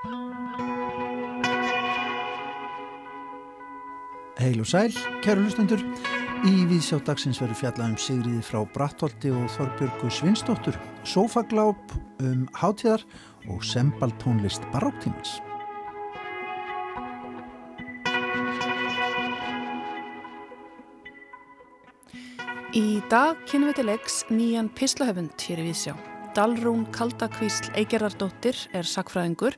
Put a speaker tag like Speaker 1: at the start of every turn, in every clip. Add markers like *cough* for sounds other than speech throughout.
Speaker 1: Heil og sæl, kæru hlustendur. Í viðsjá dagsins verður fjallað um Sigriði frá Brattholti og Þorbjörgu Svinsdóttur, Sofagláp um hátíðar og sembaltónlist baróktímans.
Speaker 2: Í dag kynum við til leiks nýjan pislahöfund hér í Vísjá. Dalrún Kaldakvísl Eigerðardóttir er sakfræðingur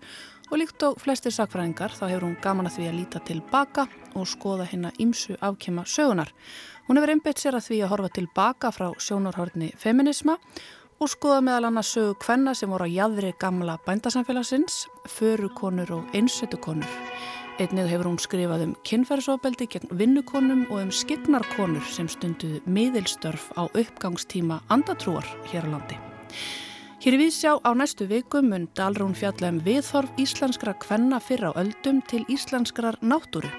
Speaker 2: og líkt og flestir sakfræðingar þá hefur hún gaman að því að líta tilbaka og skoða hérna ímsu afkema sögunar. Hún hefur einbeitt sér að því að horfa tilbaka frá sjónarhorni feminisma og skoða meðal annars sögu hvenna sem voru á jæðri gamla bændasamfélagsins, förukonur og einsettukonur. Einnið hefur hún skrifað um kynferðsofbeldi gegn vinnukonum og um skipnarkonur sem stunduðu miðilstörf á uppgangstíma andatrúar hér á landi. Hér í viðsjá á næstu vikum mun Dalrún fjalla um viðhorf íslenskra kvenna fyrra á öldum til íslenskrar náttúru.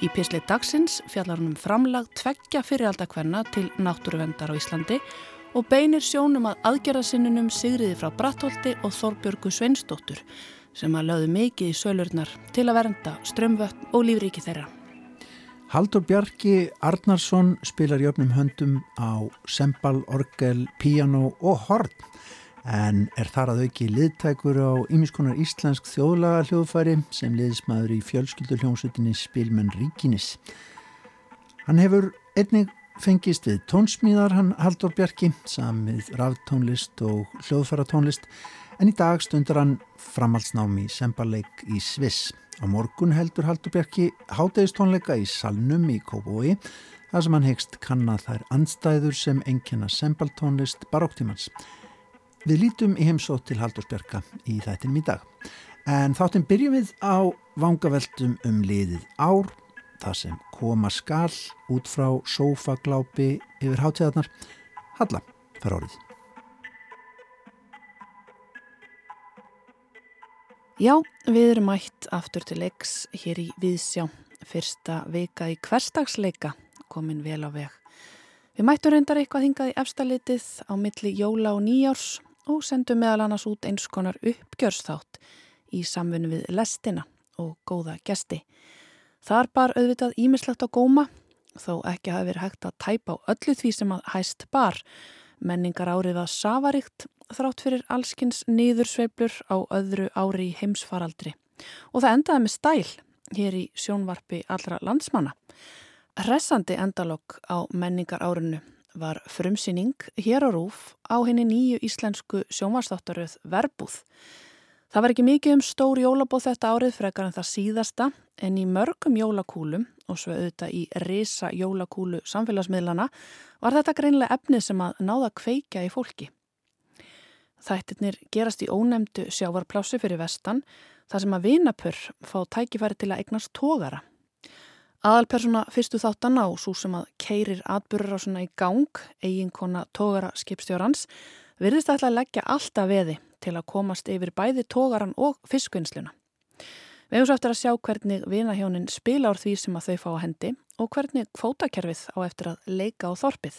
Speaker 2: Í pislið dagsins fjallar hún um framlag tveggja fyriraldakvenna til náttúruvendar á Íslandi og beinir sjónum að aðgerðasinnunum Sigriði frá Brattholti og Þorbjörgu Sveinsdóttur sem að lögðu mikið í sölurnar til að vernda strömmvötn og lífríki þeirra.
Speaker 1: Haldur Bjarki Arnarsson spilar jöfnum höndum á sembal, orgel, piano og horn en er þar að auki liðtækur á ymiskonar íslensk þjóðlaga hljóðfæri sem liðismæður í fjölskyldu hljómsutinni Spilmenn Ríkinis. Hann hefur einnig fengist við tónsmíðar hann Haldur Bjarki samið raftónlist og hljóðfæratónlist en í dag stundar hann framhaldsnámi sembarleik í Sviss. Á morgun heldur Haldur Bjarki hátegistónleika í Salnum í Kópói þar sem hann hegst kannad þær andstæður sem engjana sembaltónlist baróktímans. Við lítum í heimsótt til Haldur Bjarka í þættinum í dag. En þáttinn byrjum við á vangaveltum um liðið ár, það sem koma skall út frá sófaglápi yfir hátíðarnar. Halla, fara orðið.
Speaker 2: Já, við erum mætt aftur til leiks hér í Viðsjá, fyrsta vika í hverstagsleika, komin vel á veg. Við mættum reyndar eitthvað hingað í efstalitið á milli jóla og nýjárs og sendum meðal annars út eins konar uppgjörsþátt í samfunnu við lestina og góða gesti. Þar bar auðvitað ímislegt á góma, þó ekki hafi verið hægt að tæpa á öllu því sem að hæst bar. Menningar árið var safaríkt þrátt fyrir allskins nýðursveiblur á öðru ári í heimsfaraldri og það endaði með stæl hér í sjónvarpi allra landsmanna. Hressandi endalokk á menningar árinu var frumsýning hér á Rúf á henni nýju íslensku sjónvarstáttaröð Verbúð. Það var ekki mikið um stór jólabóð þetta árið frekar en það síðasta en í mörgum jólakúlum og svo auðvitað í risa jólakúlu samfélagsmiðlana var þetta greinlega efnið sem að náða kveika í fólki. Þættirnir gerast í ónemdu sjávarplási fyrir vestan þar sem að vinapur fá tækifæri til að eignast tógara. Aðalpersona fyrstu þáttan á svo sem að keirir svona í gang, eiginkona tógara skipstjórans, virðist ætla að leggja alltaf veði til að komast yfir bæði tógaran og fiskvinnsluna. Við hefum svo eftir að sjá hvernig vinahjónin spila ár því sem að þau fá að hendi og hvernig kvótakerfið á eftir að leika á þorpið.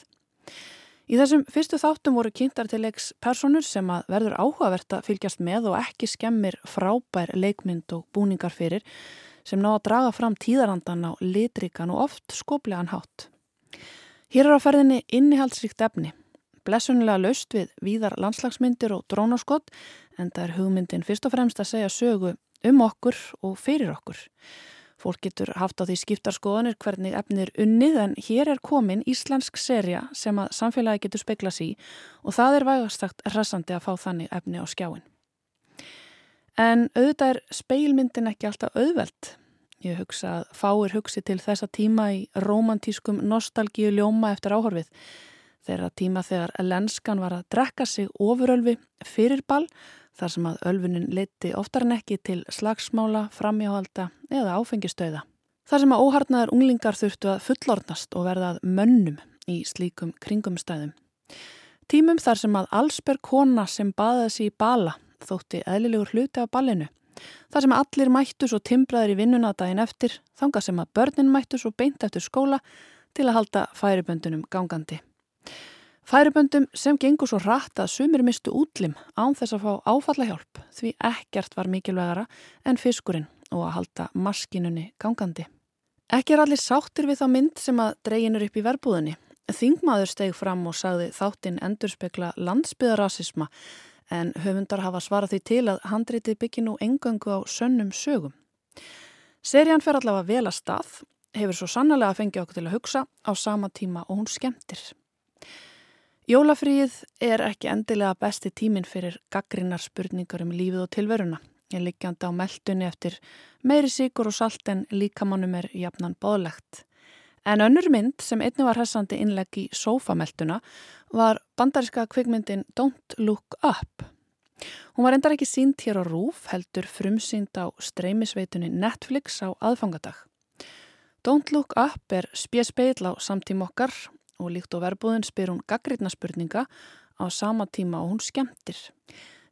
Speaker 2: Í þessum fyrstu þáttum voru kynntar til leiks personur sem að verður áhugavert að fylgjast með og ekki skemmir frábær leikmynd og búningar fyrir sem ná að draga fram tíðarandan á litrikan og oft skoplegan hátt. Hér er á ferðinni innihaldsríkt efni, blessunlega löst við víðar landslagsmyndir og drónaskott en það er hugmyndin fyrst og fremst að segja sögu um okkur og fyrir okkur. Fólk getur haft á því skiptarskoðanir hvernig efnir unnið en hér er komin íslensk serja sem að samfélagi getur speiklas í og það er vægastagt rasandi að fá þannig efni á skjáin. En auðvitað er speilmyndin ekki alltaf auðvelt. Ég hugsa að fáir hugsi til þessa tíma í romantískum nostalgíu ljóma eftir áhorfið. Þeirra tíma þegar lenskan var að drekka sig ofurölfi fyrir ball þar sem að ölfunin leiti oftar en ekki til slagsmála, framjáhalda eða áfengistöða. Þar sem að óharnar unglingar þurftu að fullornast og verðað mönnum í slíkum kringumstæðum. Tímum þar sem að allsberg kona sem baðaði sér í bala þótti eðlilegur hluti af ballinu. Þar sem allir mættus og timbraður í vinnuna daginn eftir, þanga sem að börnin mættus og beint eftir skóla til að halda færiböndunum gangandi. Færiböndum sem gengur svo rætt að sumir mistu útlim án þess að fá áfallahjálp því ekkert var mikilvægara en fiskurinn og að halda maskinunni gangandi. Ekki er allir sáttir við þá mynd sem að dreginur upp í verbúðinni. Þingmaður steg fram og sagði þáttinn endurspegla landsbyðarasisma en höfundar hafa svarað því til að handriti byggja nú engöngu á sönnum sögum. Serían fer allavega vel að stað, hefur svo sannlega fengið okkur til að hugsa á sama tíma og hún skemmtir. Jólafríð er ekki endilega besti tíminn fyrir gaggrinnar spurningar um lífið og tilveruna. Ég liggjandi á meldunni eftir meiri síkur og salt en líkamannum er jafnan bóðlegt. En önnur mynd sem einni var hessandi innlegg í sófamelduna var bandariska kvikmyndin Don't Look Up. Hún var endar ekki sínt hér á Rúf, heldur frumsýnd á streymisveitunni Netflix á aðfangadag. Don't Look Up er spjespeil á samtím okkar og líkt og verbúðin spyr hún gaggritna spurninga á sama tíma og hún skemmtir.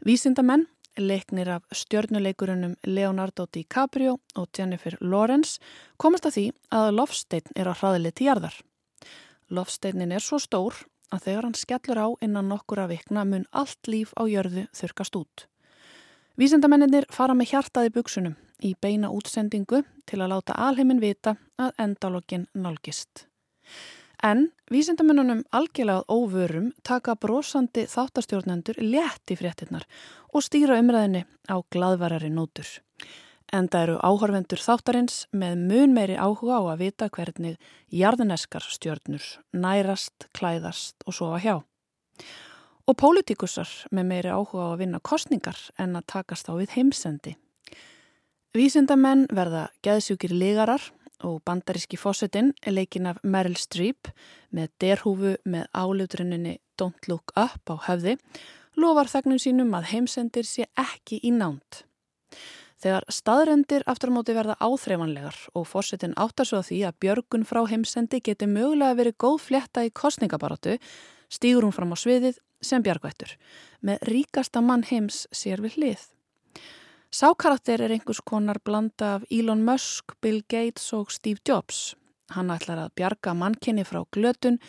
Speaker 2: Vísindamenn, leiknir af stjörnuleikurunum Leonardo DiCaprio og Jennifer Lawrence komast að því að lofsteinn er á hraðilið til jarðar. Lofsteinin er svo stór að þegar hann skellur á innan nokkura vikna mun allt líf á jörðu þurkast út. Vísindamennir fara með hjartaði buksunum í beina útsendingu til að láta alheimin vita að endalogin nálgist. En vísindamennunum algjörlega óvörum taka brosandi þáttastjórnendur létt í fréttinnar og stýra umræðinni á gladvarari nótur. En það eru áhorfendur þáttarins með mun meiri áhuga á að vita hvernig jarðineskar stjórnur nærast, klæðast og sofa hjá. Og pólitíkusar með meiri áhuga á að vinna kostningar en að takast á við heimsendi. Vísindamenn verða geðsjúkir ligarar og bandaríski fósettin er leikin af Meryl Streep með derhúfu með álutruninni Don't Look Up á höfði lofar þegnum sínum að heimsendir sé ekki í nánt. Þegar staðrendir aftur á móti verða áþreifanlegar og fórsetin áttar svo að því að björgun frá heimsendi geti mögulega verið góð fletta í kostningabaratu, stýgur hún fram á sviðið sem bjargvættur, með ríkasta mann heims sér við hlið. Sákarakter er einhvers konar blanda af Elon Musk, Bill Gates og Steve Jobs. Hann ætlar að bjarga mannkinni frá glötun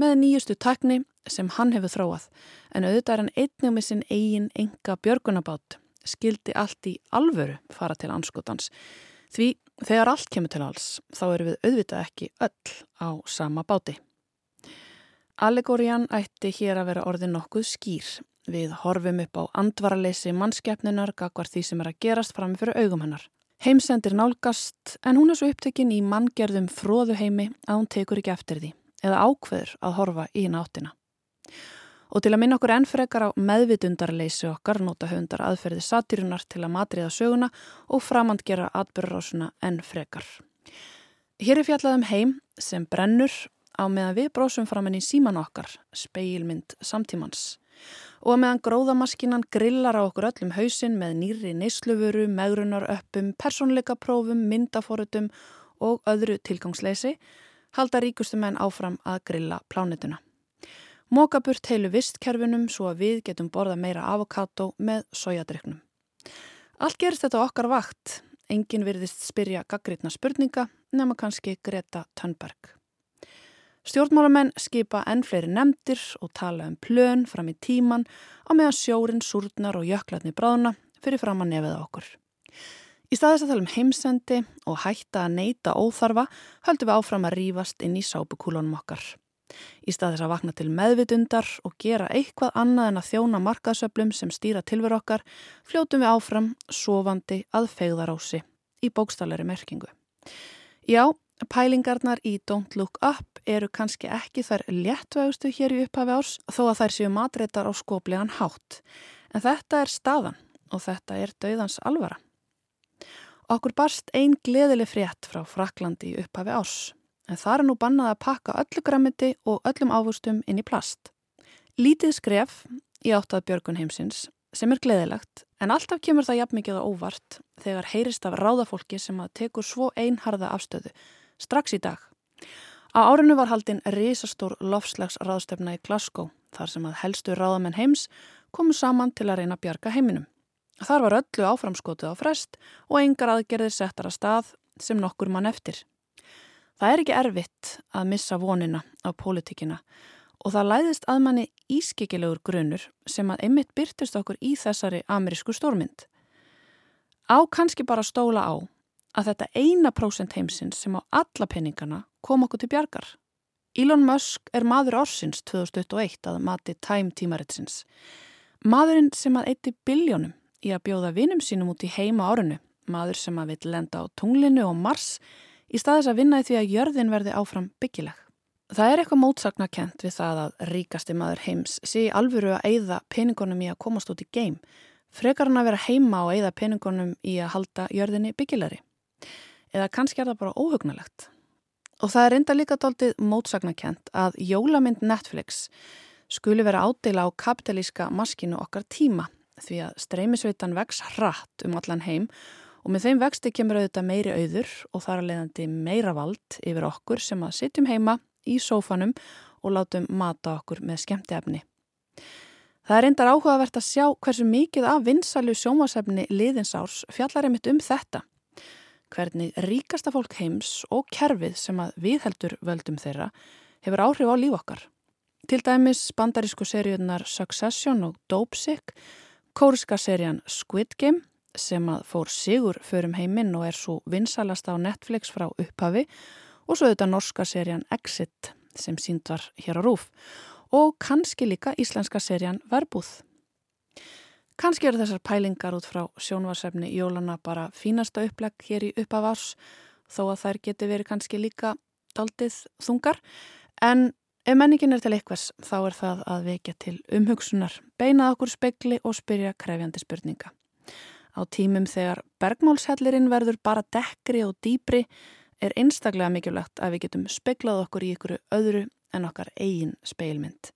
Speaker 2: með nýjustu takni sem hann hefur þróað en auðvitað er hann einnig með sinn eigin enga björgunabátt skildi allt í alvöru fara til anskotans. Því þegar allt kemur til alls þá eru við auðvitað ekki öll á sama báti. Allegórian ætti hér að vera orðin nokkuð skýr Við horfum upp á andvaraleysi mannskeppninar gagvar því sem er að gerast fram fyrir augum hennar. Heimsendir nálgast en hún er svo upptekinn í manngerðum fróðuheimi að hún tekur ekki eftir því eða ákveður að horfa í náttina. Og til að minna okkur ennfrekar á meðvitundarleysi okkar nota höfundar aðferði satírunar til að matriða söguna og framandgera atbyrrásuna ennfrekar. Hér er fjallaðum heim sem brennur á meðan við brósum fram henni síman okkar, speilmynd samtímans og meðan gróðamaskinan grillar á okkur öllum hausin með nýri neysluvöru, megrunaröppum, personleikaprófum, myndaforutum og öðru tilgangsleysi, halda ríkustu menn áfram að grilla plánituna. Móka burt heilu vistkerfinum svo að við getum borða meira avokado með sojadryknum. Allt gerist þetta okkar vakt. Engin virðist spyrja gaggritna spurninga nema kannski Greta Thunberg. Stjórnmálamenn skipa enn fleiri nefndir og tala um plön fram í tíman á meðan sjórin, súrnar og jöklarni bráðuna fyrir fram að nefið okkur. Í staðis að tala um heimsendi og hætta að neyta óþarfa höldum við áfram að rýfast inn í sápukúlunum okkar. Í staðis að vakna til meðvitundar og gera eitthvað annað en að þjóna markaðsöflum sem stýra tilver okkar fljótum við áfram sofandi að fegðarási í bókstallari merkingu. Já, Pælingarnar í Don't Look Up eru kannski ekki þær léttvægustu hér í upphafi árs þó að þær séu matreitar á skoplegan hátt. En þetta er staðan og þetta er dauðans alvara. Okkur barst einn gleðileg frétt frá Fraklandi í upphafi árs en það er nú bannað að pakka öllu grammiti og öllum ávustum inn í plast. Lítið skref í áttað Björgun heimsins sem er gleðilegt en alltaf kemur það jafn mikið á óvart þegar heyrist af ráðafólki sem að tekur svo einharða afstöðu strax í dag. Á árinu var haldinn risastór lofslagsraðstöfna í Glasgow þar sem að helstu ráðamenn heims komu saman til að reyna að bjarga heiminum. Þar var öllu áframskotið á frest og engar aðgerðir settar að stað sem nokkur mann eftir. Það er ekki erfitt að missa vonina á pólitíkina og það læðist að manni ískikilegur grunur sem að einmitt byrtist okkur í þessari amerísku stórmynd. Á kannski bara stóla á að þetta eina prósent heimsins sem á alla peningana kom okkur til bjargar. Elon Musk er maður orsins 2021 að mati Time tímaritsins. Maðurinn sem að eitti biljónum í að bjóða vinum sínum út í heima árunu, maður sem að vil lenda á tunglinu og mars í staðis að vinna í því að jörðin verði áfram byggileg. Það er eitthvað mótsakna kent við það að ríkasti maður heims sé alvöru að eigða peningunum í að komast út í geim, frekar hann að vera heima og eigða peningunum í að halda jörðinni byggilari. Eða kannski er það bara óhugnalegt. Og það er enda líka doldið mótsakna kent að jólamynd Netflix skuli vera ádela á kapitalíska maskinu okkar tíma því að streymisveitan vex hratt um allan heim og með þeim vexti kemur auðvitað meiri auður og þar að leiðandi meira vald yfir okkur sem að sitjum heima í sófanum og látum mata okkur með skemmtefni. Það er reyndar áhugavert að sjá hversu mikið af vinsalu sjómasefni liðinsárs fjallar einmitt um þetta. Hvernig ríkasta fólk heims og kerfið sem að viðheldur völdum þeirra hefur áhrif á líf okkar. Til dæmis bandarísku seríunar Succession og Dopesick, kóriska serían Squid Game sem að fór sigur förum heiminn og er svo vinsalasta á Netflix frá upphafi og svo þetta norska serían Exit sem sínt var hér á Rúf og kannski líka íslenska serían Verbúð. Kannski eru þessar pælingar út frá sjónvarsefni Jólana bara fínasta upplegg hér í uppavars þó að þær geti verið kannski líka daldið þungar en ef menningin er til eitthvers þá er það að vekja til umhugsunar, beinað okkur spekli og spyrja krefjandi spurninga. Á tímum þegar bergmálshellirinn verður bara dekkri og dýbri er einstaklega mikilvægt að við getum speklað okkur í ykkur öðru en okkar eigin speilmynd.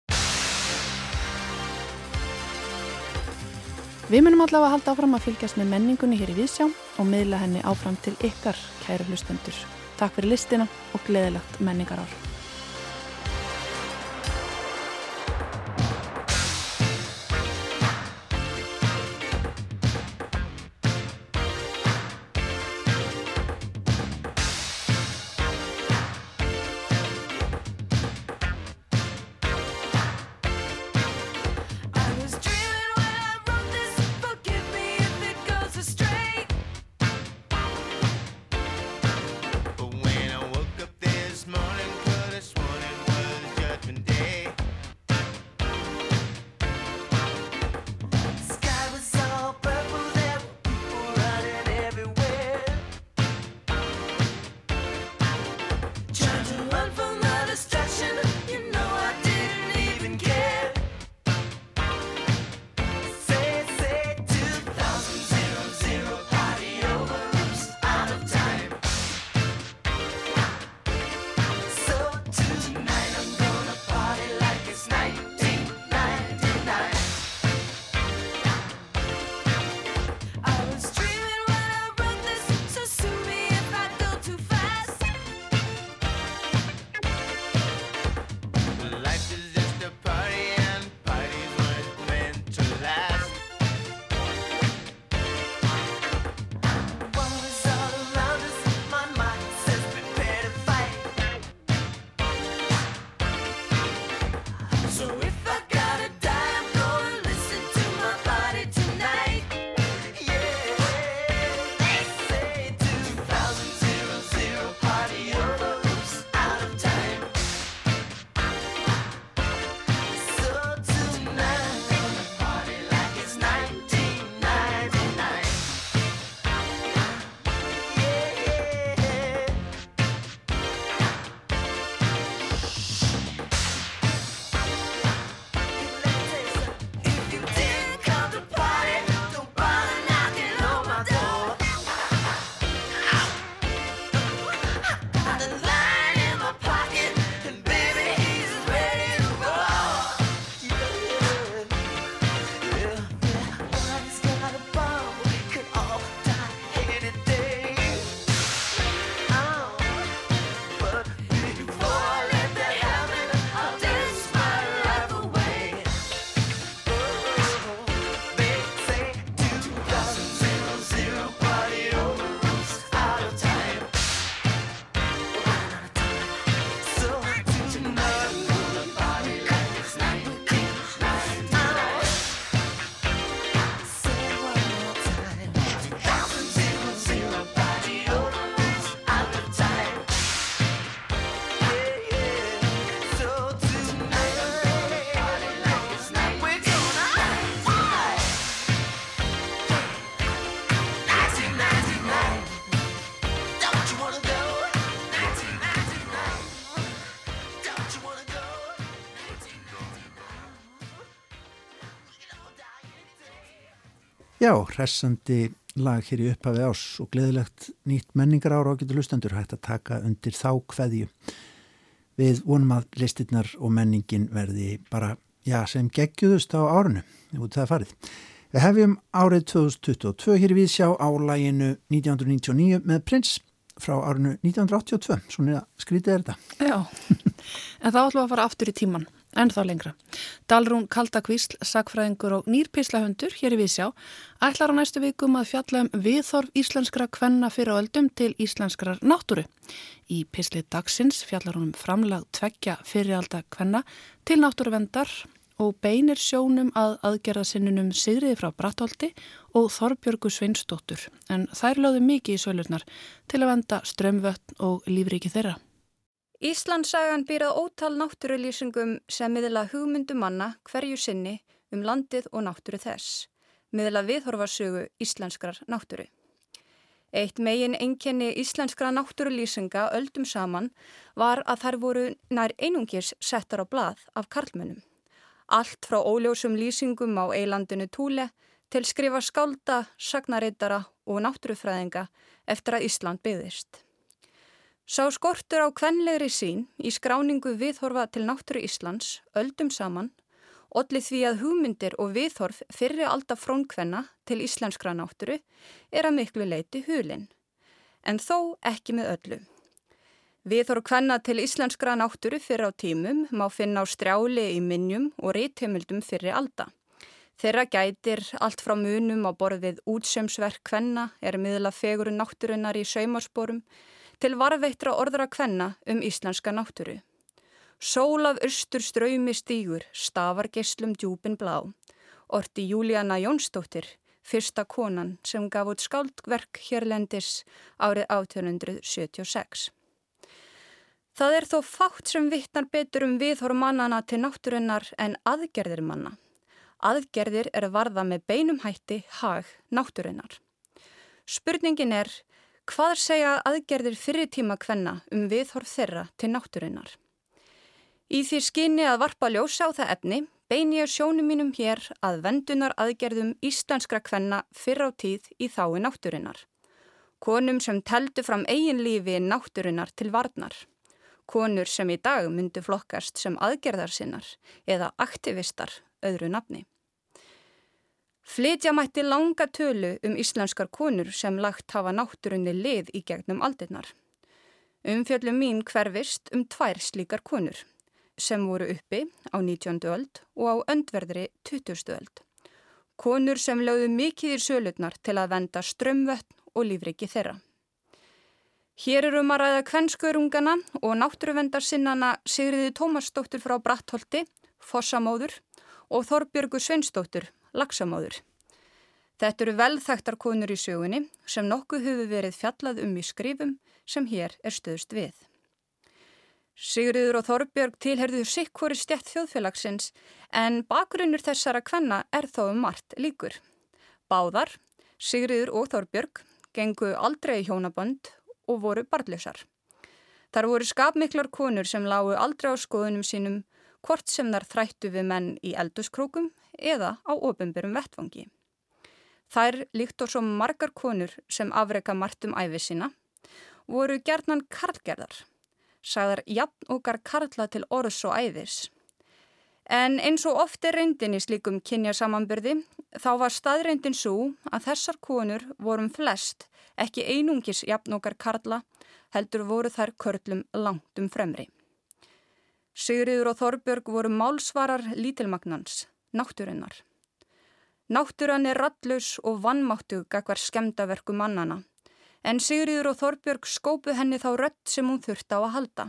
Speaker 2: Við munum allavega að halda áfram að fylgjast með menningunni hér í Vísjá og miðla henni áfram til ykkar, kæru hlustendur. Takk fyrir listina og gleðilegt menningar ár.
Speaker 1: Já, hressandi lag hér í upphafi ás og gleðilegt nýtt menningar ára á getur lustendur hægt að taka undir þá hverju. Við vonum að listinnar og menningin verði bara, já, sem geggjúðust á árunu, út það farið. Við hefjum árið 2022 hér við sjá á læginu 1999 með Prins frá árinu 1982, svona skrítið er þetta.
Speaker 2: Já, en þá ætlum við að fara aftur í tíman en þá lengra. Dalrún Kaldakvísl, sagfræðingur og nýrpislahundur hér í Vísjá ætlar á næstu vikum að fjalla um viðþorf íslenskra kvenna fyrir öldum til íslenskrar náttúru. Í pisli dagsins fjallar hún um framlag tveggja fyriralda kvenna til náttúruvendar og beinir sjónum að aðgerðasinnunum Sigriði frá Brattholti og Þorbjörgu Sveinsdóttur en þær lögðu mikið í sölurnar til að venda strömmvötn og lífriki þeirra.
Speaker 3: Íslandsagan býrað ótal náttúrulýsingum sem miðla hugmyndu manna hverju sinni um landið og náttúru þess, miðla viðhorfarsögu íslenskrar náttúru. Eitt megin enginni íslenskra náttúrulýsinga öldum saman var að þær voru nær einungis settar á blað af karlmönnum. Allt frá óljósum lýsingum á eilandinu Túle til skrifa skálda, sagnarittara og náttúrufræðinga eftir að Ísland byggðist. Sá skortur á kvenlegri sín í skráningu viðhorfa til náttúru Íslands, öldum saman, odlið því að hugmyndir og viðhorf fyrri alltaf frónkvenna til íslenskra náttúru er að miklu leiti hulinn, en þó ekki með öllu. Viðhorf kvenna til íslenskra náttúru fyrir á tímum má finna á strjáli í minnjum og reytheimildum fyrir alda. Þeirra gætir allt frá munum á borðið útsömsverk kvenna er miðla fegurinn náttúrunar í saumarsporum, til varveittra orðra kvenna um íslenska náttúru. Sól af östur ströymi stígur, stafar gesslum djúpin blá. Orti Júlíana Jónsdóttir, fyrsta konan sem gaf út skáldverk hérlendis árið 1876. Það er þó fátt sem vittnar betur um viðhóru mannana til náttúrunnar en aðgerðir manna. Aðgerðir er varða með beinum hætti hag náttúrunnar. Spurningin er Hvað segja aðgerðir fyrirtíma kvenna um viðhorf þeirra til náttúrinnar? Í því skinni að varpa ljósa á það efni beini ég sjónum mínum hér að vendunar aðgerðum íslenskra kvenna fyrr á tíð í þái náttúrinnar. Konum sem teldu fram eigin lífi náttúrinnar til varnar. Konur sem í dag myndu flokkast sem aðgerðarsinnar eða aktivistar öðru nafni. Flytja mætti langa tölu um íslenskar konur sem lagt hafa náttúrunni lið í gegnum aldinnar. Umfjöldum mín hverfist um tvær slíkar konur sem voru uppi á 19. öld og á öndverðri 20. öld. Konur sem lögðu mikið í sölutnar til að venda strömmvötn og lífriki þeirra. Hér eru um að ræða kvenskörungana og náttúruvendarsinnana Sigriði Tómasdóttur frá Brattholti, Fossamóður og Þorbjörgu Sveinsdóttur lagsamáður. Þetta eru velþægtar konur í sögunni sem nokkuð hefur verið fjallað um í skrifum sem hér er stöðust við. Sigriður og Þorbjörg tilherðu sikkvori stjætt þjóðfélagsins en bakgrunnur þessara kvenna er þó um margt líkur. Báðar, Sigriður og Þorbjörg, gengu aldrei í hjónabönd og voru barðlösar. Þar voru skapmiklar konur sem lágu aldrei á skoðunum sínum hvort sem þar þrættu við menn í elduskrókum eða á ofinbjörnum vettfangi. Þær, líkt og svo margar konur sem afreka margt um æfi sína, voru gerðnan karlgerðar, sagðar jafn okkar karla til orðs og æðis. En eins og oft er reyndin í slíkum kynja samanbyrði, þá var staðreyndin svo að þessar konur vorum flest ekki einungis jafn okkar karla, heldur voru þær körlum langt um fremri. Sigriður og Þorbjörg voru málsvarar lítilmagnans, náttúrunnar. Náttúran er rallus og vannmáttug akkvar skemdaverku mannana, en Sigriður og Þorbjörg skópu henni þá rött sem hún þurfti á að halda.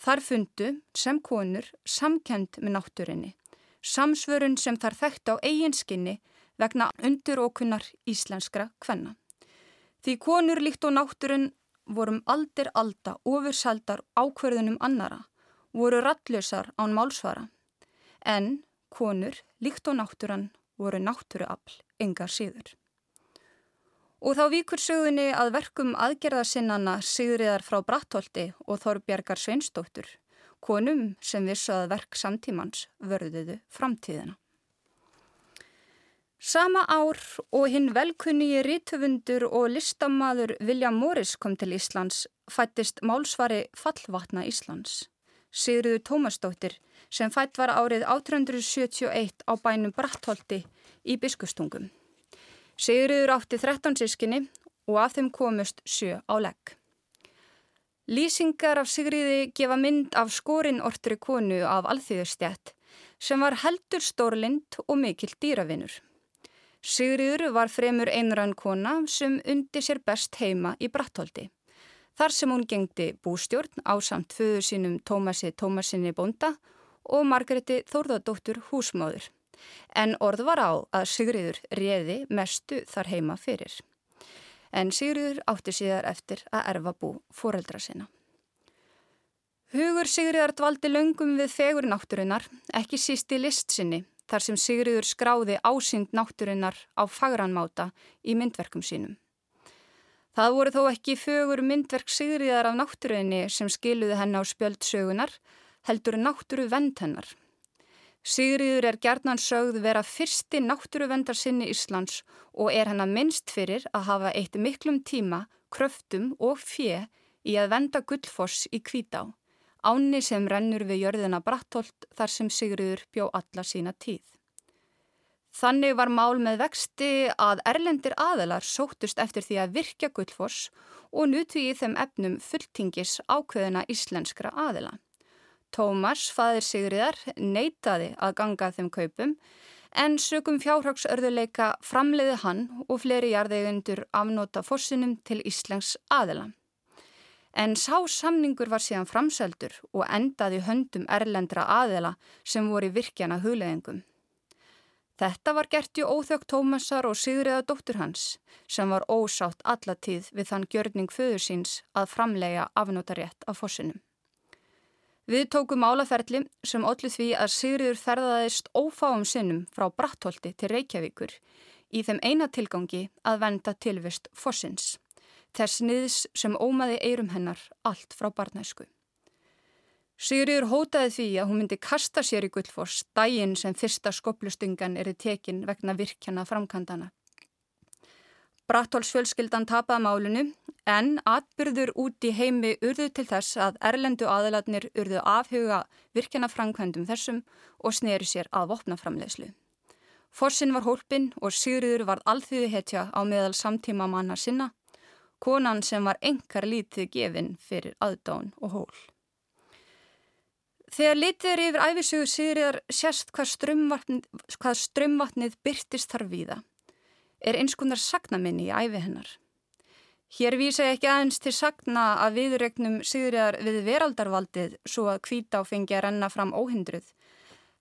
Speaker 3: Þar fundu, sem konur, samkend með náttúrinni, samsvörun sem þar þekkt á eiginskinni vegna undurókunnar íslenskra kvenna. Því konur líkt og náttúrun vorum aldir alda ofursaldar ákverðunum annara, voru rallusar án málsvara, en konur, líkt og náttúran, voru náttúruafl, engar síður. Og þá víkur sögunni að verkum aðgerðarsinnana Sigriðar frá Brattholti og Þorbjargar Sveinstóttur, konum sem vissu að verk samtímans vörðuðu framtíðina. Sama ár og hinn velkunni rítufundur og listamaður William Morris kom til Íslands fættist málsvari Fallvatna Íslands. Sigriður Tómasdóttir sem fætt var árið 1871 á bænum Brattholti í Biskustungum. Sigriður átti 13 sískinni og af þeim komust sjö á legg. Lýsingar af Sigriði gefa mynd af skorinn ortri konu af alþýðustjætt sem var heldur stórlind og mikill dýravinur. Sigriður var fremur einrann kona sem undi sér best heima í Brattholti. Þar sem hún gengdi bústjórn á samt föðu sínum Tómasi Tómasinni Bonda og Margreti Þórðardóttur húsmáður. En orð var á að Sigriður réði mestu þar heima fyrir. En Sigriður átti síðar eftir að erfa bú foreldra sinna. Hugur Sigriðar dvaldi löngum við fegur náttúrunar, ekki síst í list sinni þar sem Sigriður skráði ásýnd náttúrinnar á fagranmáta í myndverkum sínum. Það voru þó ekki fögur myndverk Sigriðar af náttúrinni sem skiluði henn á spjöldsögunar, heldur náttúru vend hennar. Sigriður er gerðnan sögð vera fyrsti náttúruvendar sinni Íslands og er hennar minnst fyrir að hafa eitt miklum tíma, kröftum og fjö í að venda gullfoss í kvítá áni sem rennur við jörðina Brattholt þar sem Sigriður bjó alla sína tíð. Þannig var mál með vexti að erlendir aðelar sóttust eftir því að virkja gullfoss og nutu í þeim efnum fulltingis ákveðina íslenskra aðela. Tómas, fadir Sigriðar, neytaði að ganga þeim kaupum en sögum fjárhagsörðuleika framleiði hann og fleiri jarðegundur afnóta fossinum til Íslensk aðela. En sá samningur var síðan framseldur og endaði höndum erlendra aðela sem voru virkjana hugleðingum. Þetta var gert í óþökk Tómasar og Sigriða dóttur hans sem var ósátt allatíð við þann gjörning föður síns að framlega afnótarétt af fossinum. Við tókum álaferli sem allir því að Sigriður ferðaðist ófáum sinnum frá Brattholti til Reykjavíkur í þeim eina tilgangi að venda tilvist fossins þess niðs sem ómaði eirum hennar allt frá barnæsku. Sigriður hótaði því að hún myndi kasta sér í gullfoss dægin sem fyrsta skoplustungan eri tekin vegna virkjana framkantana. Brattólsfjölskyldan tapaði málunu en atbyrður út í heimi urðu til þess að erlendu aðalatnir urðu afhuga virkjana framkvæmdum þessum og sneri sér að vopnaframlegslu. Fossin var hólpin og Sigriður var alþýði hetja á meðal samtíma manna sinna konan sem var engar lítið gefin fyrir aðdán og hól. Þegar litið er yfir æfisugu Sigriðar sérst hvað strömmvatnið, hvað strömmvatnið byrtist þar víða, er einskonar sagnaminni í æfi hennar. Hér vísa ég ekki aðeins til sagna að viðregnum Sigriðar við veraldarvaldið svo að kvítá fengi að renna fram óhindruð,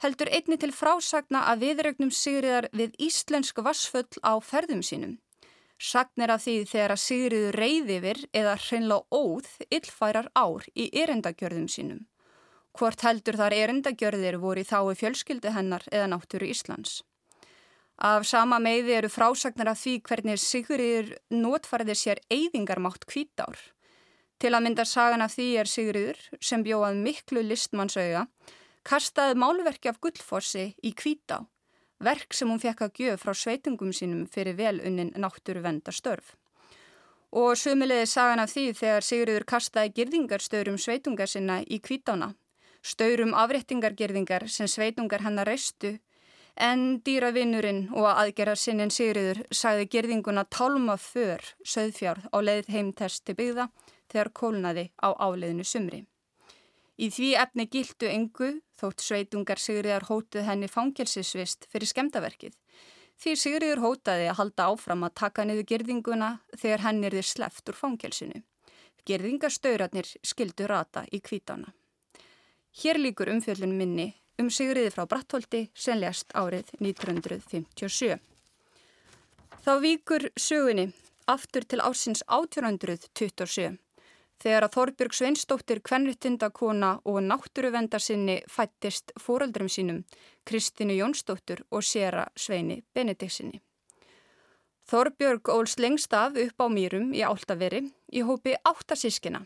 Speaker 3: heldur einni til frásagna að viðregnum Sigriðar við íslensk vassföll á ferðum sínum Sagnir af því þegar að Sigriður reyðivir eða hreinlega óð illfærar ár í erendagjörðum sínum. Hvort heldur þar erendagjörðir voru í þái fjölskyldu hennar eða náttúru Íslands. Af sama meiði eru frásagnir af því hvernig Sigriður notfærði sér eyðingarmátt kvítár. Til að mynda sagan af því er Sigriður, sem bjóðað miklu listmannsauða, kastaði málverki af gullfossi í kvítá verk sem hún fekk að gjöf frá sveitungum sínum fyrir velunnin náttúruvendastörf. Og sömulegði sagan af því þegar Sigurður kastaði girðingarstörum sveitungar sinna í kvítána, störum afréttingargirðingar sem sveitungar hennar reistu, en dýravinnurinn og aðgerðar sinnin Sigurður sagði girðinguna tálma för söðfjárð á leið heimtest til byggða þegar kólnaði á áleiðinu sumri. Í því efni gildu engu þótt sveitungar Sigriðar hótuð henni fangelsisvist fyrir skemdaverkið. Því Sigriður hótaði að halda áfram að taka niður gerðinguna þegar henni er þið sleft úr fangelsinu. Gerðingastaurarnir skildu rata í kvítana. Hér líkur umfjöldun minni um Sigriði frá Brattholti sem lest árið 1957. Þá víkur sögunni aftur til ásins 1827 Þegar að Þorbjörg Sveinsdóttir, kvennrittindakona og náttúruvendarsinni fættist fóröldrum sínum, Kristínu Jónsdóttur og Sera Sveini Benediksinni. Þorbjörg óls lengst af upp á mýrum í Áltaveri í hópi áttasískina.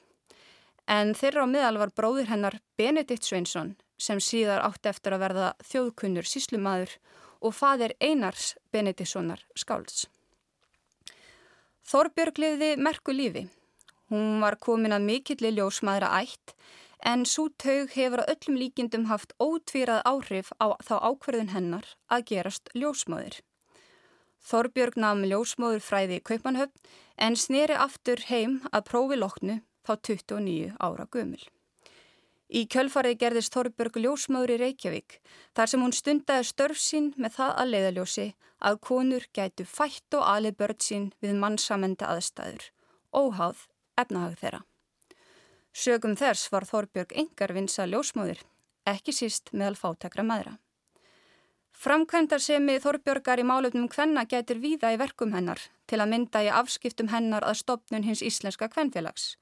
Speaker 3: En þeirra á miðal var bróðir hennar Benedikt Sveinsson sem síðar átti eftir að verða þjóðkunnur síslumadur og fadir Einars Benediktssonar skálds. Þorbjörg liði merku lífi. Hún var komin að mikill í ljósmaðra ætt en svo taug hefur að öllum líkindum haft ótvírað áhrif á þá ákverðin hennar að gerast ljósmaður. Þorbjörg namn ljósmaður fræði í Kaupanhöfn en sneri aftur heim að prófi loknu þá 29 ára gömul. Í kjölfarið gerðist Þorbjörg ljósmaður í Reykjavík þar sem hún stundaði störf sín með það að leiðaljósi að konur gætu fætt og alið börn sín við mannsamenda aðstæður, óháð efnahag þeirra. Sögum þess var Þorbjörg engar vinsa ljósmaður, ekki síst meðal fátekra maðra. Framkvæmdar sem í Þorbjörgar í málefnum hvenna getur víða í verkum hennar til að mynda í afskiptum hennar að stopnun hins íslenska hvennfélags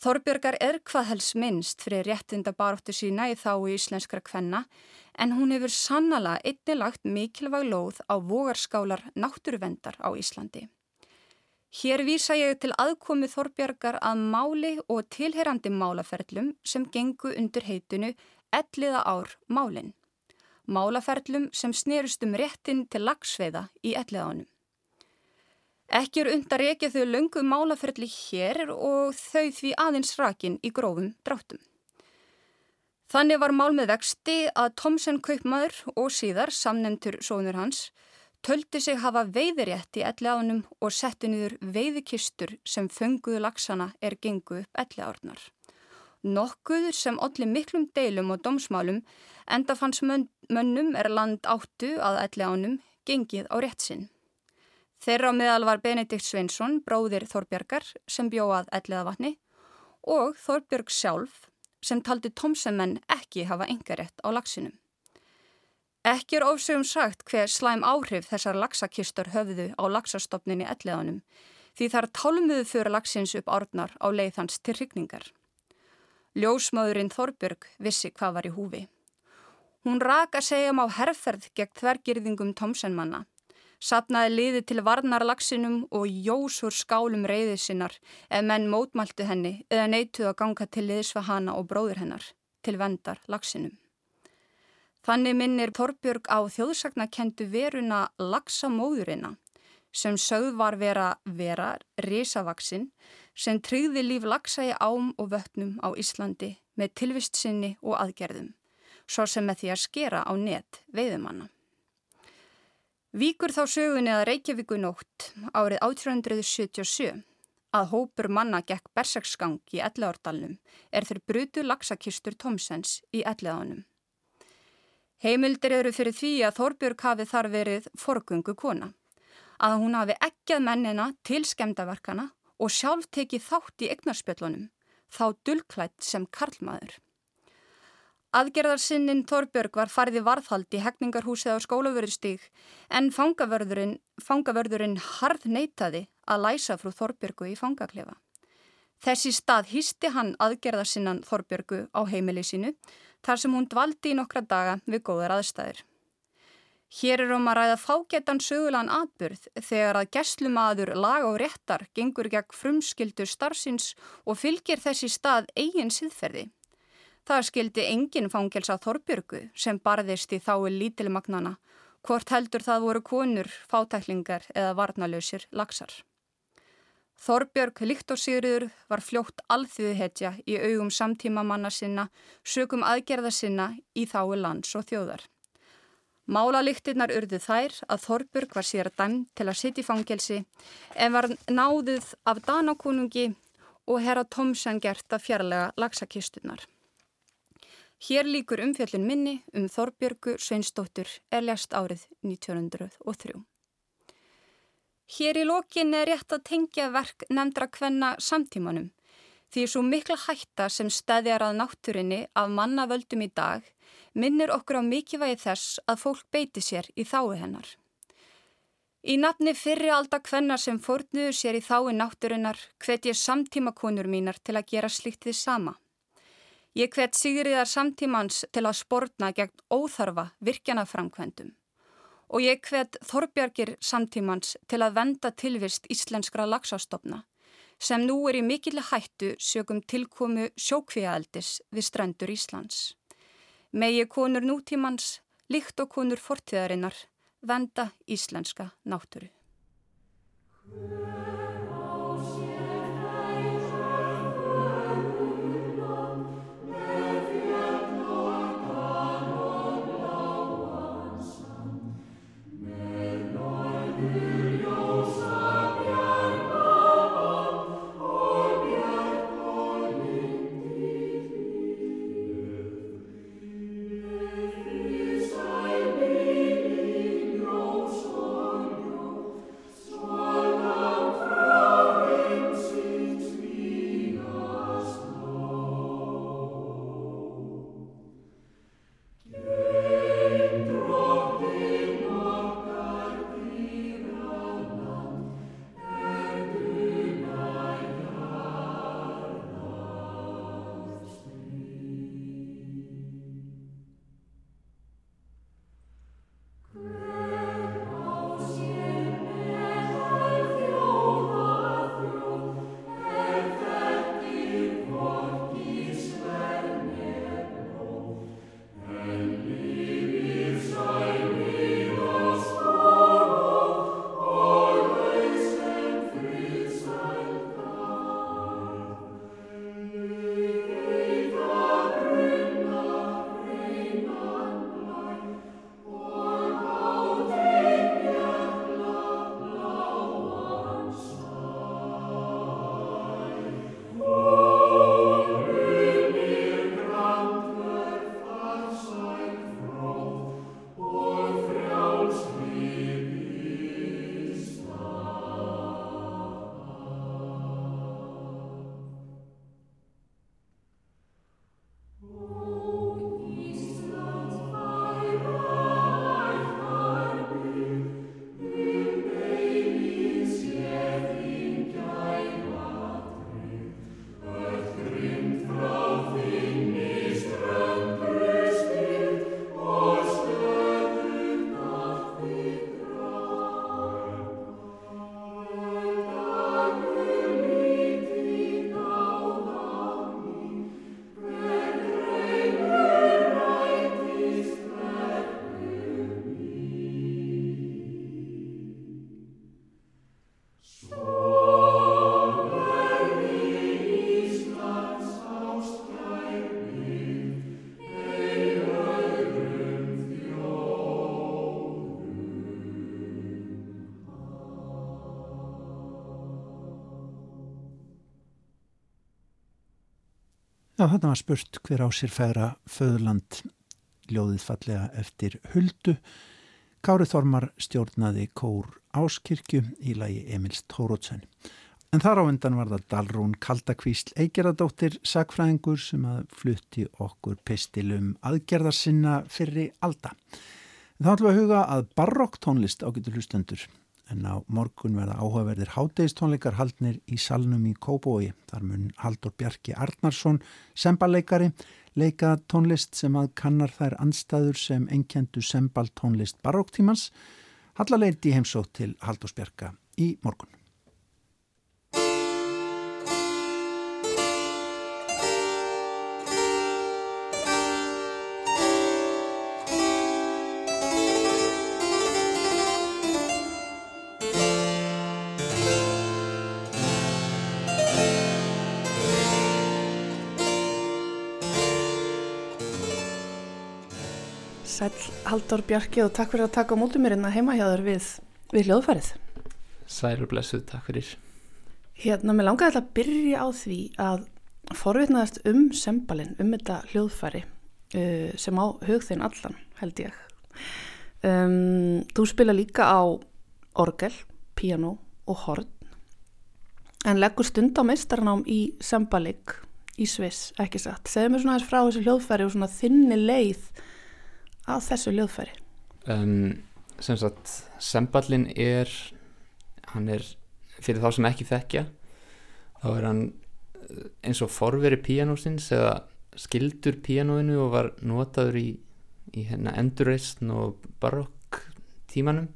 Speaker 3: Þorbjörgar er hvað helst minnst fyrir réttinda baróttu sína í þá í íslenskra kvenna en hún hefur sannala einni lagt mikilvæg lóð á vogarskálar náttúruvendar á Íslandi. Hér vísa ég til aðkomi Þorbjörgar að máli og tilherandi málaferlum sem gengu undir heitinu elliða ár málinn. Málaferlum sem snerust um réttin til lagsveiða í elliðánum. Ekki er undar ekki þau löngu málaferli hér og þau því aðeins rakin í grófum dráttum. Þannig var mál með vexti að Tomsen kaupmaður og síðar samnendur sónur hans töldi sig hafa veiðirétt í elli ánum og setti niður veiðikistur sem fönguðu lagsana er gengu upp elli árnar. Nokkuð sem allir miklum deilum og domsmálum enda fanns mönnum er land áttu að elli ánum gengið á rétt sinn. Þeirra á meðal var Benedikt Sveinsson, bróðir Þorbjörgar sem bjóað elliða vatni og Þorbjörg sjálf sem taldi tómsemenn ekki hafa engarétt á lagsinum. Ekki er ofsögum sagt hver slæm áhrif þessar lagsakistur höfðu á lagsastofninni elliðanum því þar tálmuðu fyrir lagsins upp árnar á leið hans til hrigningar. Ljósmaðurinn Þorbjörg vissi hvað var í húfi. Hún raka segjum á herrferð gegn þvergirðingum tómsenmanna Sapnaði liði til varnarlagsinum og jósur skálum reyðið sinnar ef menn mótmæltu henni eða neituð að ganga til liðs við hana og bróður hennar til vendar lagsinum. Þannig minnir Þorbjörg á þjóðsagnakendu veruna lagsamóðurina sem sögð var vera vera risavaksinn sem tryggði líf lagsa í ám og vötnum á Íslandi með tilvist sinni og aðgerðum, svo sem með því að skera á net veiðumanna. Víkur þá sögunni að Reykjavíkunótt árið 1877 að hópur manna gekk bersaksgang í Elleárdalnum er þeir brutu lagsakistur Tomsens í Elleánum. Heimildir eru fyrir því að Þorbjörg hafi þar verið forgungu kona, að hún hafi ekkjað mennina til skemdaverkana og sjálf tekið þátt í egnarspjöllunum, þá dullklætt sem karlmaður. Aðgerðarsinnin Þorbjörg var farið í varðhald í hegningarhúsið á skólavörðustík en fangavörðurinn, fangavörðurinn harð neytaði að læsa frú Þorbjörgu í fangaklefa. Þessi stað hýsti hann aðgerðarsinnan Þorbjörgu á heimili sínu þar sem hún dvaldi í nokkra daga við góðar aðstæðir. Hér er um að ræða fágetan sögulegan atbyrð þegar að gæslumadur lag og réttar gengur gegn frumskildur starfsins og fylgir þessi stað eigin siðferði. Það skildi enginn fangelsa Þorbjörgu sem barðist í þái lítilmagnana, hvort heldur það voru konur, fátæklingar eða varnalösir lagsar. Þorbjörg, líkt og Sigriður, var fljótt alþjóðhetja í augum samtíma manna sinna, sögum aðgerða sinna í þái lands og þjóðar. Málalíktinnar urðu þær að Þorbjörg var síðar dæm til að sitja í fangelsi en var náðuð af Danakonungi og herra Tomsen gert að fjarlæga lagsakistunar. Hér líkur umfjöllin minni um Þorbjörgu Sveinsdóttur erljast árið 1903. Hér í lokin er rétt að tengja verk nefndra kvenna samtímanum því svo mikla hætta sem stæðjar að náttúrinni af mannavöldum í dag minnir okkur á mikilvægi þess að fólk beiti sér í þái hennar. Í nafni fyrri alda kvenna sem fórnuðu sér í þái náttúrinnar hvet ég samtímakonur mínar til að gera slikt því sama. Ég hvet Sigriðar samtímans til að spórna gegn óþarfa virkjanaframkvendum og ég hvet Þorbjargir samtímans til að venda tilvist íslenskra lagsastofna sem nú er í mikill hættu sögum tilkomu sjókvíaeldis við strendur Íslands. Megi konur nútímans, líkt og konur fortíðarinnar, venda íslenska náttúru.
Speaker 1: Já, þarna var spurt hver á sér færa föðurland ljóðið fallega eftir huldu. Kári Þormar stjórnaði kór Áskirkju í lagi Emils Tórótsen. En þar á undan var það Dalrún Kaldakvísl Eigeradóttir sagfræðingur sem að flutti okkur pistilum aðgerðarsinna fyrri alda. Þá ætlum við að huga að barokktónlist ágætu hlustendur en á morgun verða áhugaverðir hátegistónleikar haldnir í salnum í Kóbói. Þar mun Haldur Bjarki Arnarsson, sembaleikari, leika tónlist sem að kannar þær anstæður sem enkendu sembaltónlist baróktímans. Hallaleiti heimsótt til Haldurs Bjarka í morgun.
Speaker 2: Sæl Haldur Bjarki og takk fyrir að taka á mótu mér inn hérna að heima hjá þér við, við hljóðfærið.
Speaker 4: Sæl og blessuð, takk fyrir.
Speaker 2: Hérna, mér langaði að byrja á því að forvitnaðast um sembalinn, um þetta hljóðfæri uh, sem á hugþinn allan, held ég. Um, þú spila líka á orgel, piano og horn en leggur stund á meistarnám í sembalig í Sviss, ekki satt. Segðu mér svona aðeins frá þessu hljóðfæri og svona þinni leið að þessu ljóðfæri?
Speaker 4: Um, sem sagt, semballin er hann er, fyrir þá sem ekki þekkja þá er hann eh, eins og forveri píanósins eða skildur píanóinu og var notaður í, í hérna endurreysn og barokk tímanum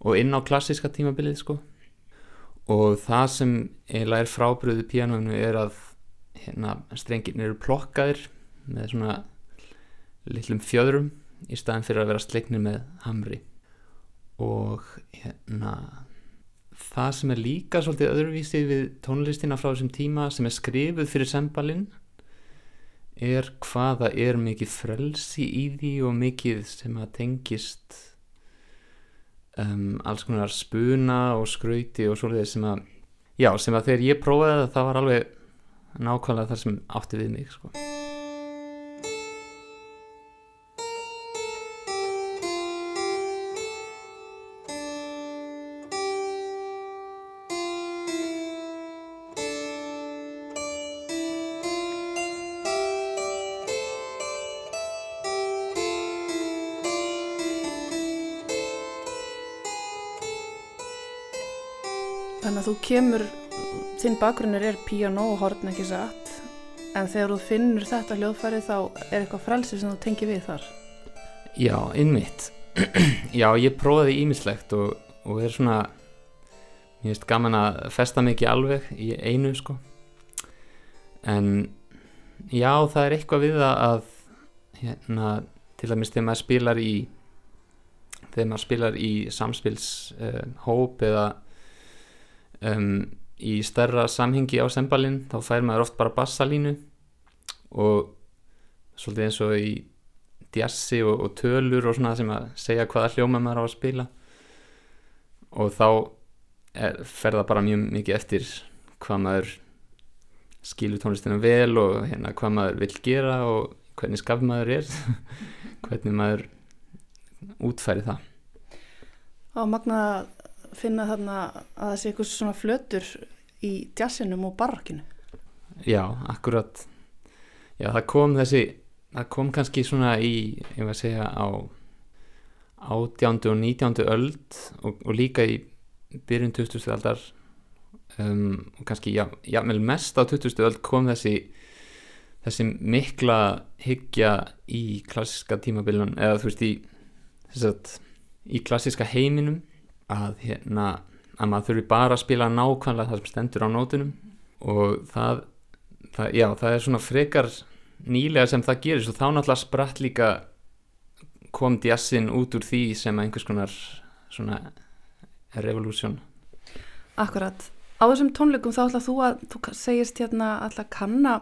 Speaker 4: og inn á klassiska tímabilið sko og það sem eiginlega er frábriðu píanóinu er að hérna strengin eru plokkaðir með svona litlum fjöðrum í staðin fyrir að vera sleiknir með hamri. Og hérna það sem er líka svolítið öðruvísi við tónlistina frá þessum tíma sem er skrifuð fyrir sembalinn er hvaða er mikið frelsi í því og mikið sem að tengist um, alls konar spuna og skrauti og svolítið sem að já, sem að þegar ég prófaði það það var alveg nákvæmlega það sem átti við mig sko
Speaker 2: Þannig að þú kemur, þinn bakgrunnur er piano og horn ekki satt, en þegar þú finnur þetta hljóðfæri þá er eitthvað frelsi sem þú tengir við þar.
Speaker 4: Já, innmitt *clears throat* Já, ég prófaði ímislegt og, og er svona mér finnst gaman að festa ekki alveg í einu sko. En já, það er eitthvað við að hérna, til dæmis þegar maður spilar í þegar maður spilar í samspils uh, hóp eða um, í stærra samhengi á sembalinn þá fær maður oft bara bassalínu og svolítið eins og í djassi og, og tölur og svona sem að segja hvaða hljóma maður á að spila. Og þá er, fer það bara mjög mikið eftir hvað maður skilur tónlistina vel og hérna hvað maður vil gera og hvernig skaf maður er *laughs* hvernig maður útfæri það.
Speaker 2: Á magna finna þarna að það sé eitthvað svona flötur í jazzinum og barrokkinu.
Speaker 4: Já, akkurat Já, það kom þessi það kom kannski svona í ég var að segja á átjándu og nítjándu öld og, og líka í byrjun 20. aldar um, og kannski já, jámel mest á 20. öld kom þessi þessi mikla hyggja í klassiska tímabilun eða þú veist í sagt, í klassiska heiminum að hérna að maður þurfi bara að spila nákvæmlega það sem stendur á nótunum og það, það já, það er svona frekar nýlega sem það gerist og þá náttúrulega spratt líka kom jazzin út úr því sem einhvers konar svona revolúsjón
Speaker 2: Akkurat. Á þessum tónleikum þá ætla þú að, þú segist hérna að kanna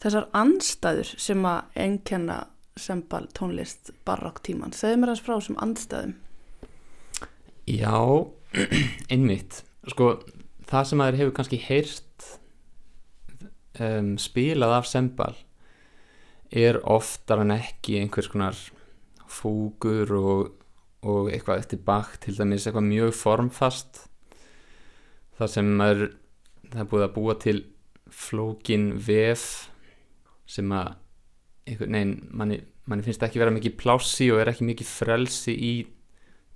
Speaker 2: þessar anstæður sem að enkenna sembal tónlist barokk tíman. Segðu mér þess frá þessum anstæðum.
Speaker 4: Já, *clears throat* einmitt. Sko, það sem maður hefur kannski heyrst um, spilað af sembal er oftar en ekki einhvers konar fúgur og, og eitthvað eftir bakt til dæmis eitthvað mjög formfast. Það sem maður það er búið að búa til flókin vef sem að einhvern veginn manni, manni finnst ekki vera mikið plássi og er ekki mikið frelsi í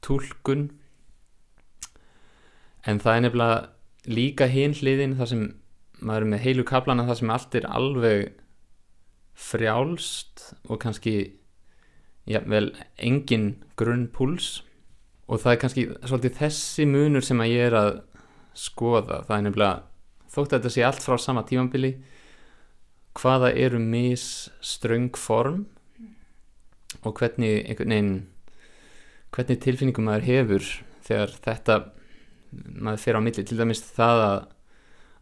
Speaker 4: tólkun en það er nefnilega líka hinn hliðin þar sem maður er með heilu kaplana þar sem allt er alveg frjálst og kannski ja, vel engin grunn púls. Og það er kannski svolítið þessi munur sem að ég er að skoða, það er nefnilega þótt að þetta sé allt frá sama tímambili hvaða eru mis ströng form og hvernig hvernig tilfinningum maður hefur þegar þetta maður fer á milli, til dæmis það að,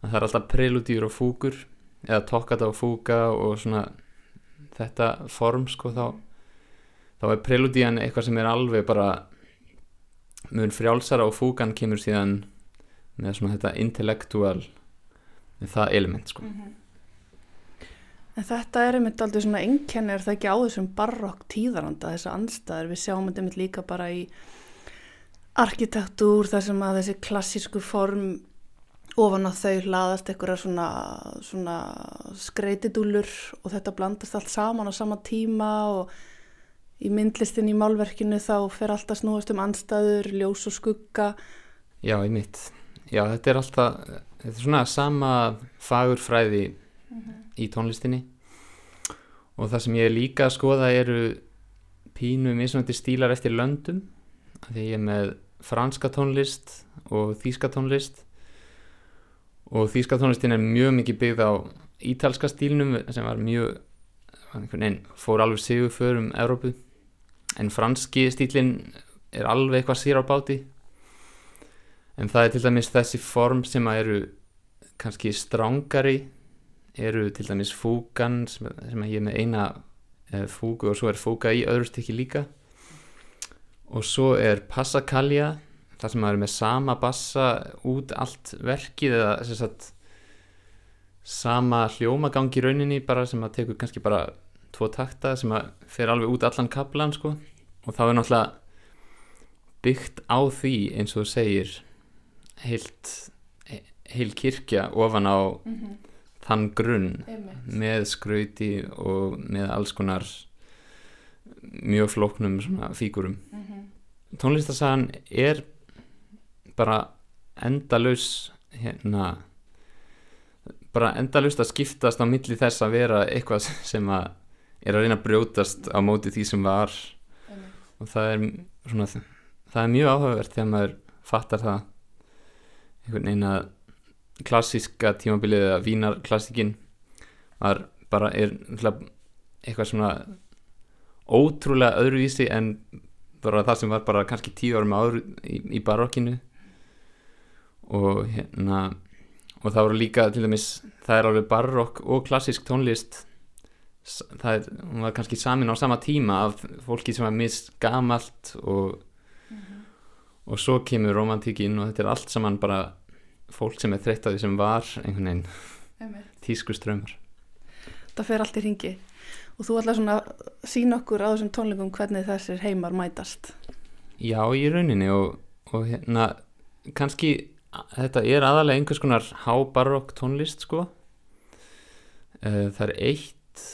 Speaker 4: að það er alltaf preludýr og fúkur eða tokkata og fúka og svona þetta form sko þá þá er preludían eitthvað sem er alveg bara mun frjálsara og fúkan kemur síðan með svona þetta intellectual með það element sko.
Speaker 2: Mm -hmm. En þetta er einmitt aldrei svona enkenni, er það ekki á þessum barokk tíðaranda, þessa anstæður, við sjáum þetta einmitt líka bara í arkitektúr þar sem að þessi klassísku form ofan á þau hlaðast einhverja svona, svona skreitidúlur og þetta blandast allt saman á sama tíma og í myndlistin í málverkinu þá fer alltaf snúast um anstæður, ljós og skugga.
Speaker 4: Já, í mitt. Já, þetta er alltaf, þetta er svona sama fagurfræði mm -hmm. í tónlistinni og það sem ég líka að skoða eru pínu misnandi stílar eftir löndum því ég er með franska tónlist og þýska tónlist. Og þýska tónlistin er mjög mikið byggð á ítalska stílnum sem var mjög nein, fór alveg sigur för um Európu en franski stílin er alveg eitthvað sér á báti. En það er til dæmis þessi form sem að eru kannski strángari eru til dæmis fúgan sem, sem að ég er með eina eh, fúgu og svo er fúga í öðru stykki líka og svo er passakalja þar sem maður er með sama bassa út allt verkið eða sagt sama hljómagang í rauninni bara sem að tekur kannski bara tvo takta sem að fer alveg út allan kaplan sko og þá er náttúrulega byggt á því eins og þú segir heilt heil kirkja ofan á
Speaker 2: mm -hmm.
Speaker 4: þann grunn
Speaker 2: Einmitt.
Speaker 4: með skrauti og með alls konar mjög flóknum svona fígurum
Speaker 2: Mm -hmm.
Speaker 4: tónlistasagan er bara endalaus hérna bara endalaust að skiptast á milli þess að vera eitthvað sem að er að reyna að brjótast á móti því sem var. Og það er svona það er mjög áhugavert þegar maður fattar það. Einhvern veginn að klassíska tímabilið eða vínarklassíkin var bara er eitthvað svona ótrúlega öðruvísi en það sem var bara kannski tíu árum áður í, í barokkinu. Og hérna og það voru líka til dæmis það er alveg barokk og klassísk tónlist. Það er, var kannski samin á sama tíma af fólki sem var mist gamalt og og svo kemur romantíkin og þetta er allt saman bara fólk sem er þreytt að því sem var einhvern veginn. Tísku strömmar
Speaker 2: Það fer allt í ringi og þú ætlar svona að sína okkur á þessum tónleikum hvernig þessir heimar mætast.
Speaker 4: Já, í rauninni og, og hérna kannski þetta er aðalega einhvers konar hábarokk tónlist sko. Eh, það er eitt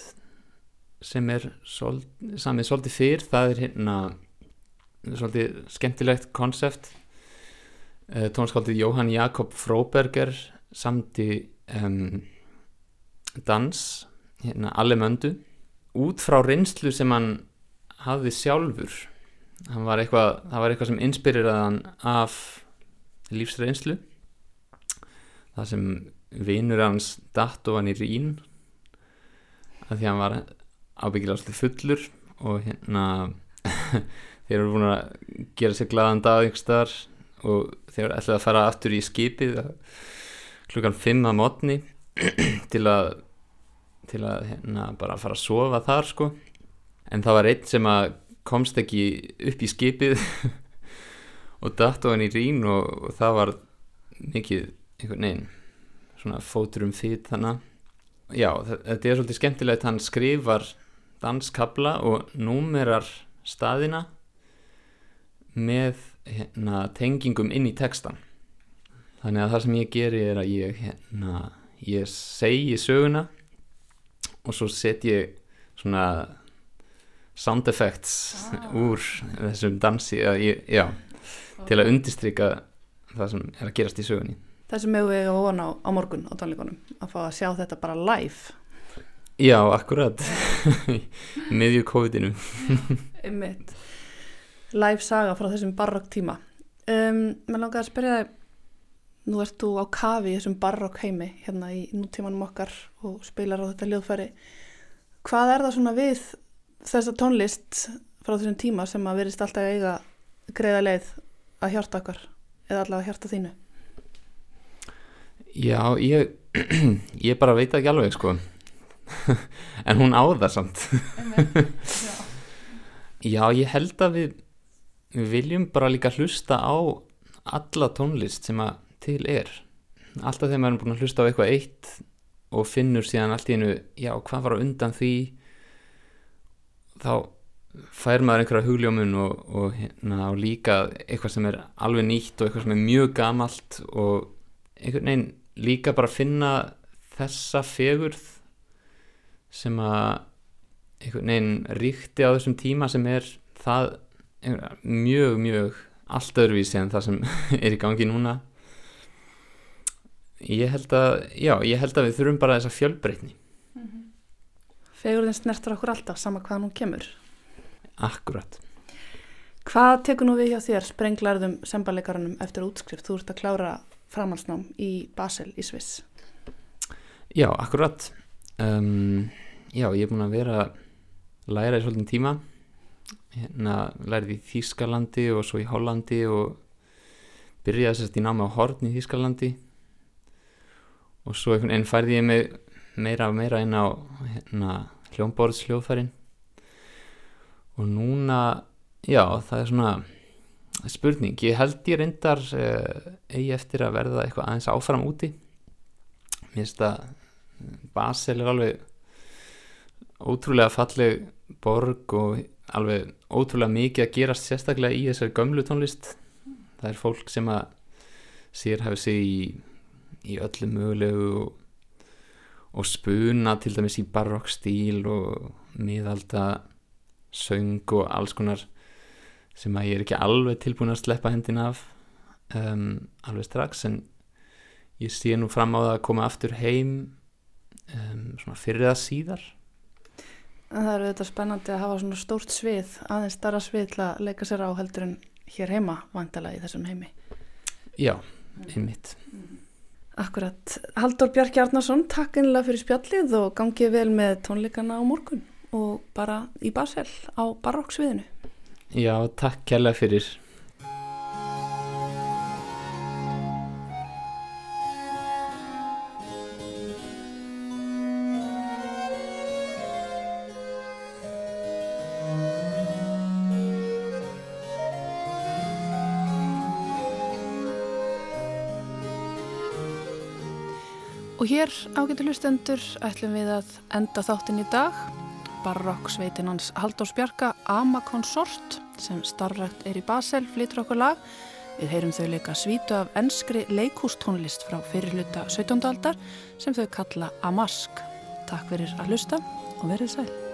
Speaker 4: sem er sol, samið svolítið fyrr það er hérna svolítið skemmtilegt konsept. Uh, tónskáldið Jóhann Jakob Fróberger samti um, dans hérna Allemöndu út frá reynslu sem hann hafði sjálfur hann var eitthvað, það var eitthvað sem inspireraði hann af lífsreynslu það sem vinur hans datt ofan í rín að því að hann var ábyggilega fullur og hérna *laughs* þeir eru búin að gera sér glaðan dag staðar og þeir ætlaði að fara aftur í skipið klukkan 5 að mótni *clears throat* til að til að hérna bara fara að sofa þar sko. En það var einn sem að komst ekki upp í skipið *laughs* og datt á hann í rín og, og það var mikið einhvern veginn svona fótur um þitt þannig já, þe- þetta er svolítið skemmtilegt hann skrifar danskabla og númerar staðina með hérna, tengingum inn í textan þannig að það sem ég geri er að ég hérna, ég segi söguna og svo set ég svona sound effects úr þessum dansi ég, já, til að undistrika það sem er að gerast í sögunni
Speaker 2: Þessi með við að vona á, á morgun á tónleikunum að fá að sjá þetta bara live.
Speaker 4: Já, akkurat *laughs* miðju COVID-inu. *laughs*
Speaker 2: Live saga frá þessum barokk tíma. Um, mér langar að spyrja þig, nú ert þú á kafi í þessum barokk heimi hérna í nútímanum okkar og spilar á þetta ljóðfæri. Hvað er það svona við þessa tónlist frá þessum tíma sem að verist alltaf eiga greiða leið að hjarta okkar eða allavega að hjarta þínu?
Speaker 4: Já, ég *clears throat* ég bara veit ekki alveg sko *laughs* en hún á það samt *laughs* Já, ég held að við við viljum bara líka hlusta á alla tónlist sem að til er. Alltaf þegar maður er búin að hlusta á eitthvað eitt og finnur síðan allt í einu já, hvað var undan því þá fær maður einhverja hugljómun og, og, hérna, og líka eitthvað sem er alveg nýtt og eitthvað sem er mjög gamalt og einhvern veginn líka bara finna þessa fegurð sem að einhvern veginn ríkti á þessum tíma sem er það mjög, mjög allt öðruvísi en það sem *laughs* er í gangi núna ég held að já, ég held að við þurfum bara þessa fjölbreytni
Speaker 2: Fegurðin snertur okkur alltaf sama hvaðan hún kemur.
Speaker 4: akkurat
Speaker 2: Hvað tekur nú við hjá þér sprenglarðum semballeikarunum eftir útskrift? Þú ert að klára framhalsnám í Basel í Sviss.
Speaker 4: Já, akkurat um, Já, ég er búin að vera læra í svolítinn tíma hérna lærði í Þýskalandi og svo í Hollandi og byrjaði sérst í námi á Horn í Þýskalandi og svo einhvern veginn færði ég mig meira og meira inn á hérna, hljómborðsljóðfærin og núna já það er svona spurning, ég held ég reyndar uh, eigi eftir að verða eitthvað aðeins áfram úti. Mér finnst að Basel er alveg ótrúlega falleg borg og alveg ótrúlega mikið að gerast sérstaklega í þessari gömlu tónlist. Það er fólk sem að sér hafi sig í, í öllu mögulegu og, og spuna til dæmis í barokk stíl og miðalda söng og alls konar sem að ég er ekki alveg tilbúin að sleppa hendin af um, alveg strax en ég sé nú fram á það að koma aftur heim um, svona fyrir það síðar.
Speaker 2: Það eru þetta spennandi að hafa svona stórt svið aðeins starra svið til að leika sér á heldur en hér heima vantilega í þessum heimi.
Speaker 4: Já, einmitt
Speaker 2: Akkurat, Haldur Bjarki Arnarsson takk einlega fyrir spjallið og gangið vel með tónleikana á morgun og bara í Basel á barokksviðinu
Speaker 4: Já, takk kærlega fyrir
Speaker 2: Og hér ágættu hlustendur ætlum við að enda þáttinn í dag. Barokk sveitin hans Halldórs Bjarka Ama Consort sem starfrækt er í Basel flytur okkur lag. Við heyrum þau leika svítu af ennskri leikústónlist frá fyrirluta 17. aldar sem þau kalla Amask. Takk fyrir að hlusta og verið sæl.